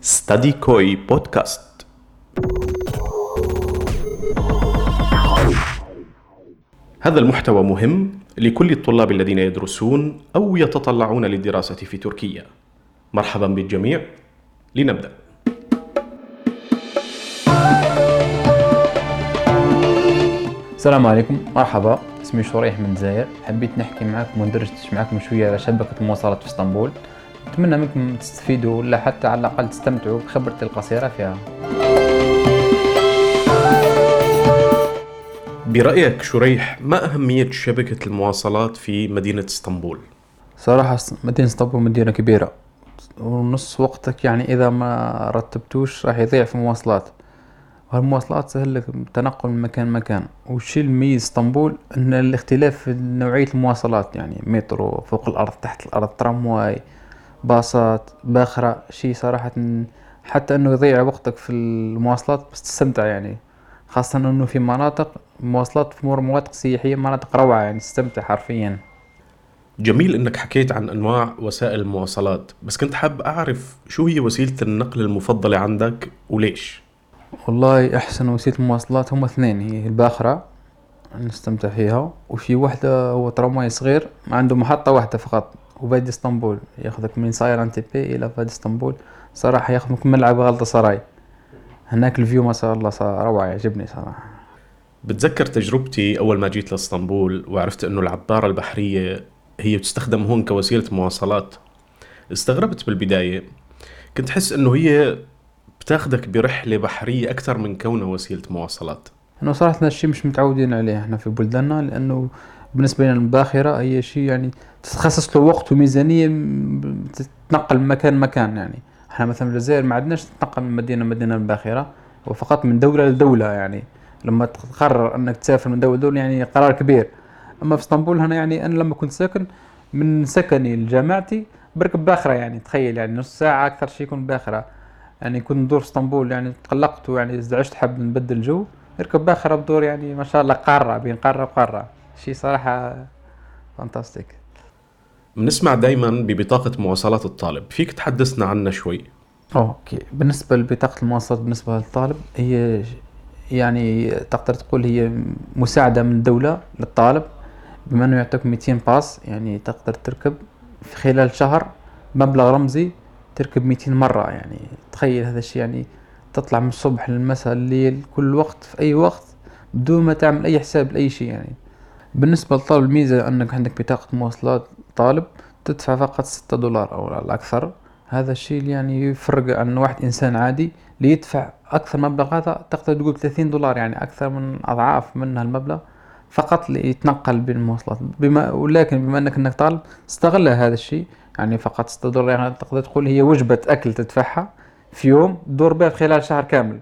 ستادي كوي بودكاست هذا المحتوى مهم لكل الطلاب الذين يدرسون أو يتطلعون للدراسة في تركيا. مرحبا بالجميع. لنبدأ. السلام عليكم. مرحبا. اسمي شريح من الجزائر حبيت نحكي معكم وندردش معكم شوية على شبكة المواصلات في اسطنبول. نتمنى منكم تستفيدوا ولا حتى على الأقل تستمتعوا بخبرتي القصيرة فيها. برأيك شريح ما أهمية شبكة المواصلات في مدينة إسطنبول؟ صراحة مدينة إسطنبول مدينة كبيرة. ونص وقتك يعني إذا ما رتبتوش راح يضيع في المواصلات والمواصلات سهل لك التنقل من مكان لمكان. والشي المميز إسطنبول إن الاختلاف في نوعية المواصلات يعني مترو فوق الأرض تحت الأرض ترامواي باصات باخرة شي صراحة حتى إنه يضيع وقتك في المواصلات بس تستمتع يعني. خاصة إنه في مناطق مواصلات في مناطق سياحية مناطق روعة يعني تستمتع حرفيا. جميل إنك حكيت عن أنواع وسائل المواصلات بس كنت حاب أعرف شو هي وسيلة النقل المفضلة عندك وليش؟ والله أحسن وسيلة مواصلات هم اثنين هي الباخرة نستمتع فيها وفي واحدة هو ترامواي صغير عنده محطة واحدة فقط. وبادي اسطنبول ياخذك من صاير انتيبي إلى فادي اسطنبول. صراحة ياخذك من ملعب غلطة سراي. هناك الفيو ما شاء الله صار روعة يعجبني صراحة. بتذكر تجربتي أول ما جيت لاسطنبول وعرفت إنه العبارة البحرية هي تستخدم هون كوسيلة مواصلات؟ استغربت بالبداية. كنت حس إنه هي بتاخدك برحلة بحرية أكثر من كونها وسيلة مواصلات. إنه صراحة الشيء مش متعودين عليه إحنا في بلداننا لأنه بالنسبة لنا الباخرة هي شيء يعني تتخصص له وقت وميزانية تتنقل من مكان لمكان يعني. إحنا مثلا في الجزائر ما عندناش تتنقل من مدينة لمدينة الباخرة وفقط من دولة لدولة يعني. لما تقرر إنك تسافر من دولة لدولة يعني قرار كبير. أما في إسطنبول هنا يعني أنا لما كنت ساكن من سكني لجامعتي بركب باخرة يعني تخيل يعني نص ساعة أكثر شيء يكون باخرة. يعني كنت ندور إسطنبول يعني تقلقت ويعني ازدعجت حب نبدل جو نركب باخرة بدور يعني ما شاء الله قارة بين قارة وقارة. شيء صراحة fantastic بنسمع دايما ببطاقة مواصلات الطالب. فيك تحدثنا عنها شوي. okay. بالنسبة لبطاقة المواصلات بالنسبة للطالب هي يعني تقدر تقول هي مساعدة من الدولة للطالب بما إنه يعطيك 200 pass يعني تقدر تركب في خلال شهر مبلغ رمزي تركب 200 مرة. يعني تخيل هذا الشيء يعني تطلع من الصبح للمساء الليل كل وقت في أي وقت بدون ما تعمل أي حساب لأي شيء يعني. بالنسبة للطالب الميزة أنك عندك بطاقة مواصلات طالب تدفع فقط ستة دولار أو الأكثر. هذا الشيء يعني يفرق عن واحد إنسان عادي اللي يدفع أكثر مبلغ هذا تقدر تقول 30 دولار يعني أكثر من أضعاف من هالمبلغ فقط ليتنقل المواصلات. بما ولكن بما أنك انك طالب استغل هذا الشيء يعني فقط ستة يعني تقدر تقول هي وجبة أكل تدفعها في يوم تدور بها خلال شهر كامل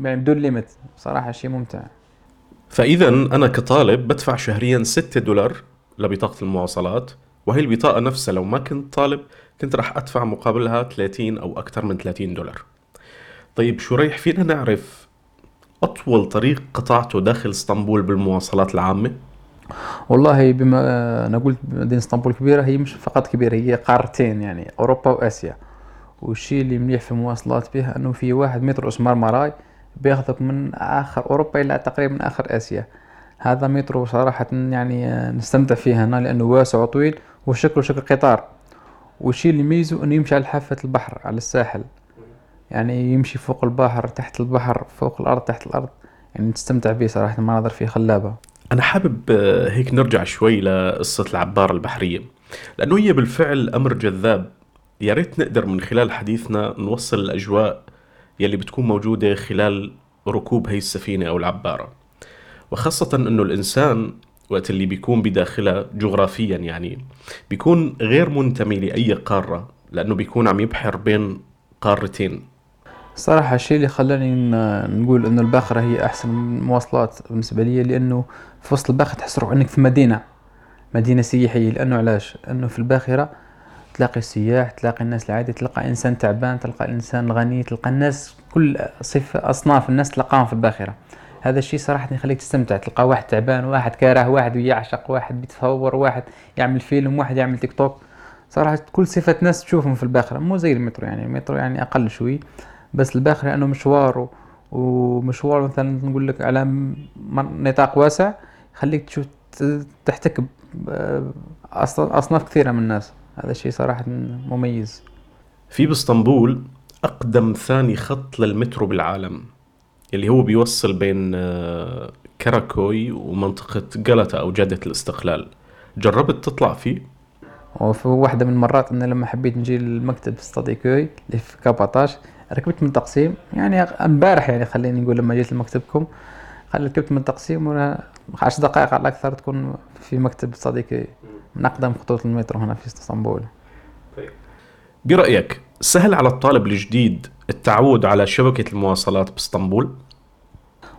يعني بدون ليميت صراحة شيء ممتع. فإذا أنا كطالب بدفع شهريا 6 دولار لبطاقة المواصلات وهي البطاقة نفسها لو ما كنت طالب كنت راح أدفع مقابلها 30 أو أكثر من 30 دولار طيب شريح فينا نعرف أطول طريق قطعته داخل إسطنبول بالمواصلات العامة؟ والله بما أنا قلت مدينة إسطنبول كبيرة هي مش فقط كبيرة هي قارتين يعني أوروبا وآسيا والشيء اللي مليح في المواصلات بها إنه في واحد مترو اسمه ماراي بياخذك من آخر أوروبا إلى تقريبا آخر آسيا. هذا مترو صراحة يعني نستمتع فيه هنا لأنه واسع وطويل وشكله شكل قطار. والشيء اللي يميزه إنه يمشي على حافة البحر على الساحل. يعني يمشي فوق البحر تحت البحر فوق الأرض تحت الأرض. يعني تستمتع به صراحة المناظر فيه خلابة. أنا حابب آه، هيك نرجع شوي لقصة العبارة البحرية. لأنه هي بالفعل أمر جذاب. يا ريت نقدر من خلال حديثنا نوصل الأجواء يلي بتكون موجودة خلال ركوب هي السفينة أو العبارة. وخاصة أنه الإنسان وقت اللي بيكون بداخلها جغرافيا يعني بيكون غير منتمي لأي قارة لأنه بيكون عم يبحر بين قارتين. صراحة الشيء اللي خلاني نقول إنه الباخرة هي أحسن مواصلات بالنسبة لي لأنه في وسط الباخرة تحس روحك إنك في مدينة. مدينة سياحية لأنه علاش؟ انه في الباخرة تلاقي السياح تلاقي الناس العادية تلقى إنسان تعبان تلقى إنسان غني تلقى الناس كل صفة أصناف الناس تلقاهم في الباخرة. هذا الشيء صراحة يخليك تستمتع تلقى واحد تعبان واحد كاره واحد يعشق واحد بيتفور واحد يعمل فيلم واحد يعمل تيك توك. صراحة كل صفة ناس تشوفهم في الباخرة مو زي المترو يعني. المترو يعني أقل شوي بس الباخرة لأنه مشوار ومشوار مثلا نقول لك على نطاق واسع يخليك تشوف تحتك أصناف كثيرة من الناس. هذا الشيء صراحة مميز. في باسطنبول أقدم ثاني خط للمترو بالعالم اللي هو بيوصل بين آه، كراكوي ومنطقة جلطة أو جادة الاستقلال. جربت تطلع فيه؟ وفي واحدة من المرات أنا لما حبيت نجي المكتب في ستاديكوي اللي في كاباتاش ركبت من تقسيم يعني امبارح يعني خليني نقول لما جيت لمكتبكم ركبت من تقسيم عشر دقائق على الأكثر تكون في مكتب صديقي. من أقدم خطوط المترو هنا في اسطنبول طيب. برأيك سهل على الطالب الجديد التعود على شبكة المواصلات باسطنبول؟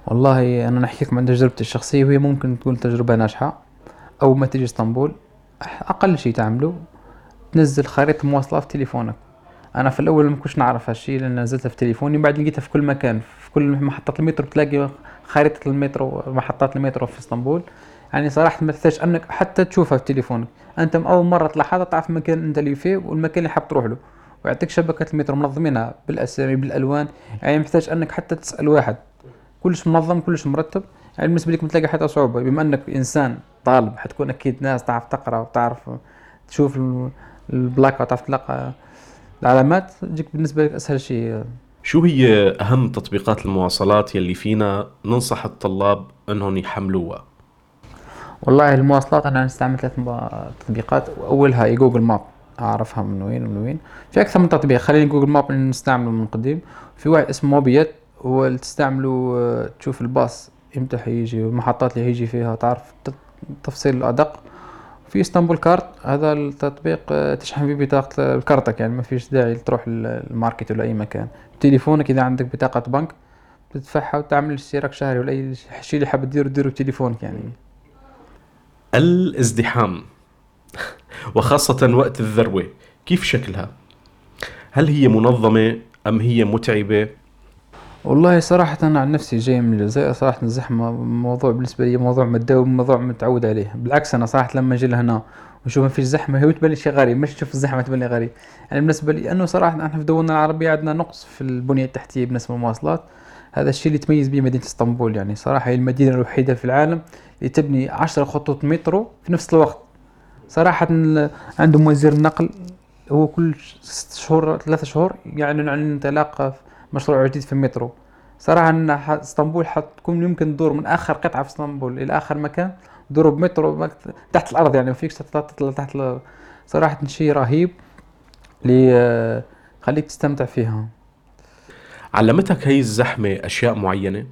والله أنا نحكي لكم عن تجربتي الشخصية وهي ممكن تكون تجربة ناجحة أول ما تيجي اسطنبول أقل شيء تعمله تنزل خريطة مواصلات في تليفونك أنا في الأول ما كنتش نعرف هالشيء لأن نزلتها في تليفوني بعد لقيتها في كل مكان في كل محطة المترو تلاقي خريطة المترو محطات المترو في اسطنبول يعني صراحة ما تحتاج أنك حتى تشوفها في تليفونك أنت أول مرة تلاحظها تعرف المكان أنت اللي فيه والمكان اللي حاب تروح له. ويعطيك شبكة المترو منظمينها بالأسامي بالألوان. يعني محتاج أنك حتى تسأل واحد. كلش منظم كلش مرتب. يعني بالنسبة لك تلاقي حتى صعوبة. بما أنك إنسان طالب حتكون أكيد ناس تعرف تقرأ وتعرف تشوف البلاكة وتعرف تلقى العلامات. تجيك بالنسبة لك أسهل شيء. شو هي أهم تطبيقات المواصلات يلي فينا ننصح الطلاب أنهم يحملوها؟ والله المواصلات أنا استعملت ثلاث تطبيقات. أولها جوجل ماب أعرفها من وين ومن وين. في أكثر من تطبيق خليني جوجل ماب نستعمله من قديم. في واحد اسمه موبيت هو اللي تستعمله آه، تشوف الباص إمتى حيجي والمحطات اللي هيجي فيها تعرف تفصيل الأدق. في إسطنبول كارت هذا التطبيق آه، تشحن فيه بطاقة كارتك يعني ما فيش داعي تروح الماركت ولا أي مكان. تليفونك إذا عندك بطاقة بنك تدفعها وتعمل اشتراك شهري ولا أي شيء اللي حاب تديره ديره بتليفونك يعني. الازدحام وخاصة وقت الذروة كيف شكلها؟ هل هي منظمة أم هي متعبة؟ والله صراحة عن نفسي جاي من الجزائر صراحة الزحمة موضوع بالنسبة لي موضوع متداوم موضوع متعود عليه بالعكس أنا صراحة لما أجي لهنا وشوف ما فيش زحمة هي تبان شيء غريب مش تشوف الزحمة تبان لي غريب يعني بالنسبة لي أنه صراحة إحنا في دولنا العربية عندنا نقص في البنية التحتية بالنسبة للمواصلات هذا الشيء اللي يتميز به مدينة إسطنبول يعني. صراحة هي المدينة الوحيدة في العالم اللي تبني عشر خطوط مترو في نفس الوقت. صراحة عندهم وزير النقل هو كل ست شهور ثلاثة شهور يعلن عن انطلاق مشروع جديد في المترو صراحة إن إسطنبول حتكون يمكن تدور من آخر قطعة في إسطنبول إلى آخر مكان دوروا بمترو تحت الأرض يعني ما فيكش تطلع تحت صراحة شيء رهيب اللي يخليك تستمتع فيها. علمتك هي الزحمة أشياء معينة؟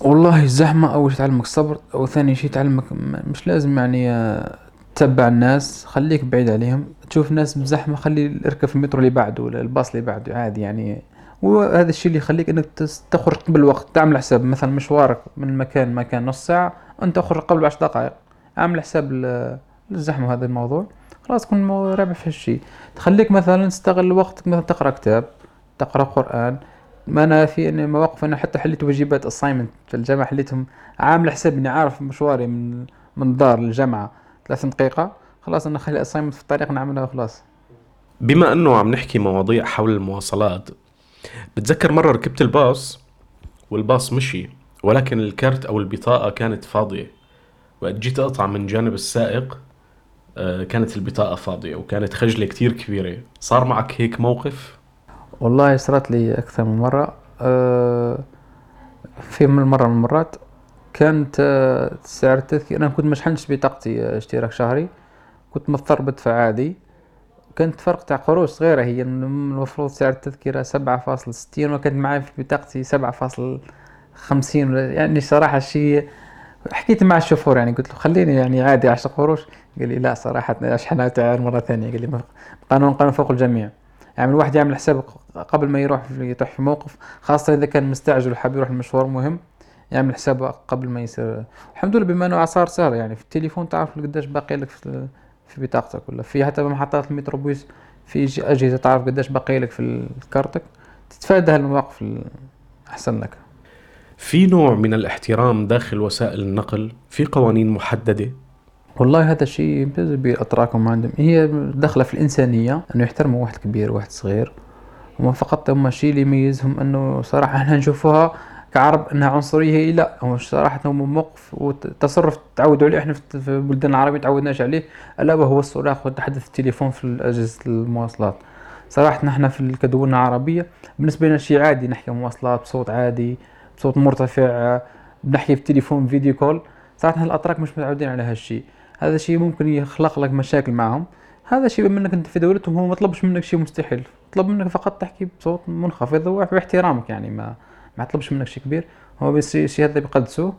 والله الزحمة أول شيء تعلمك الصبر أو ثاني شيء تعلمك مش لازم يعني آه، تتبع الناس خليك بعيد عليهم. تشوف ناس بزحمة خلي اركب في المترو اللي بعده ولا الباص اللي بعده عادي يعني. وهذا الشيء اللي يخليك إنك تخرج قبل الوقت تعمل حساب. مثلا مشوارك من مكان مكان نص ساعة أنت تخرج قبل عشر دقائق. اعمل حساب للزحمة هذا الموضوع. خلاص تكون رابح في الشيء تخليك مثلا تستغل وقتك مثلا تقرأ كتاب. تقرأ قرآن. ما أنا في إني مواقف أنا حتى حليت واجبات assignment في الجامعة حليتهم عامل حساب إني عارف مشواري من من الدار للجامعه 30 دقيقة خلاص أنا خلي assignment في الطريق نعملها وخلاص. بما أنه عم نحكي مواضيع حول المواصلات بتذكر مرة ركبت الباص والباص مشي ولكن الكرت أو البطاقة كانت فاضية. وقت جيت أقطع من جانب السائق آه، كانت البطاقة فاضية وكانت خجلة كتير كبيرة. صار معك هيك موقف؟ والله صارت لي أكثر من مرة. أه في من مرة من المرات كانت أه سعر التذكرة أنا كنت مشحنش بطاقتي آه، اشتراك شهري. كنت مضطر بدفع عادي كانت فرق تاع قروش صغيرة هي المفروض سعر التذكرة سبعة فاصل ستين وكانت معي في بطاقتي سبعة فاصل خمسين. يعني صراحة شيء حكيت مع الشوفور يعني قلت له خليني يعني عادي عشر قروش. قال لي لا صراحة اشحنها مرة ثانية. قال لي قانون قانون فوق الجميع. يعني الواحد يعمل حساب قبل ما يروح في يطيح في موقف خاصة إذا كان مستعجل وحاب يروح المشوار مهم يعمل حسابه قبل ما يصير الحمد لله بما إنه صار سهل يعني في التليفون تعرف قديش باقي لك في بطاقتك ولا في حتى بمحطات المتروبوس في اجهزه تعرف قديش باقي لك في كارتك تتفادى هالمواقف أحسن لك. في نوع من الاحترام داخل وسائل النقل في قوانين محددة والله هذا الشيء بأتراكم عندهم. هي داخلة في الإنسانية أنه يحترموا واحد كبير وواحد صغير. هما فقط هما الشيء اللي يميزهم أنه صراحة إحنا نشوفوها كعرب أنها عنصرية هي لا. هو صراحة هم موقف وتصرف تعودوا عليه. إحنا في البلدان العربية تعودناش عليه. ألا وهو الصراخ وتحدث التليفون في أجهزة المواصلات. صراحة نحن في كدولنا العربية بالنسبة لنا شيء عادي. نحكي مواصلات بصوت عادي بصوت مرتفع بنحكي في تليفون فيديو كول. صراحة الاتراك مش متعودين على هالشيء. هذا الشيء ممكن يخلق لك مشاكل معهم. هذا الشيء بما إنك أنت في دولتهم هو ما طلبش منك شيء مستحيل. طلب منك فقط تحكي بصوت منخفض وباحترامك يعني ما ما يطلبش منك شيء كبير. هو بس الشيء هذا بيقدسوه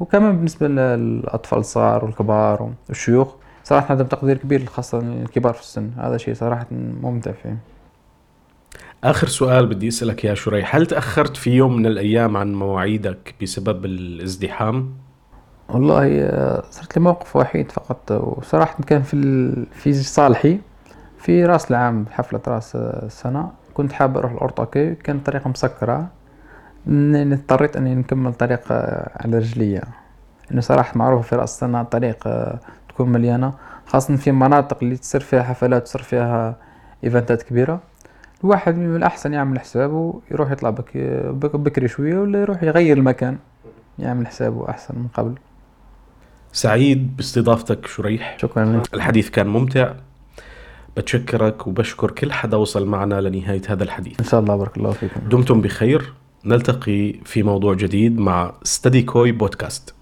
وكمان بالنسبة للأطفال الصغار والكبار والشيوخ صراحة عندهم تقدير كبير خاصة الكبار في السن. هذا شيء صراحة ممتع فيه. آخر سؤال بدي أسألك يا شريح. هل تأخرت في يوم من الأيام عن مواعيدك بسبب الازدحام؟ والله آه، صرت لي موقف وحيد فقط. وصراحة كان في في صالحي في راس العام حفلة راس السنة. كنت حاب أروح الأورطاكي كانت الطريقة مسكرة. اضطريت إني نكمل طريق آه، على رجليا. لأنه صراحة معروف في رأس السنة طريق آه، تكون مليانة. خاصة في مناطق اللي تصير فيها حفلات تصير فيها إيفنتات كبيرة. الواحد من الأحسن يعمل حسابه يروح يطلع بك بكري شوية ولا يروح يغير المكان يعمل حسابه أحسن من قبل. سعيد باستضافتك شريح. شكرا لك. الحديث كان ممتع. بتشكرك وبشكر كل حدا وصل معنا لنهاية هذا الحديث. إن شاء الله بارك الله فيكم. دمتم بخير. نلتقي في موضوع جديد مع ستدي كوي بودكاست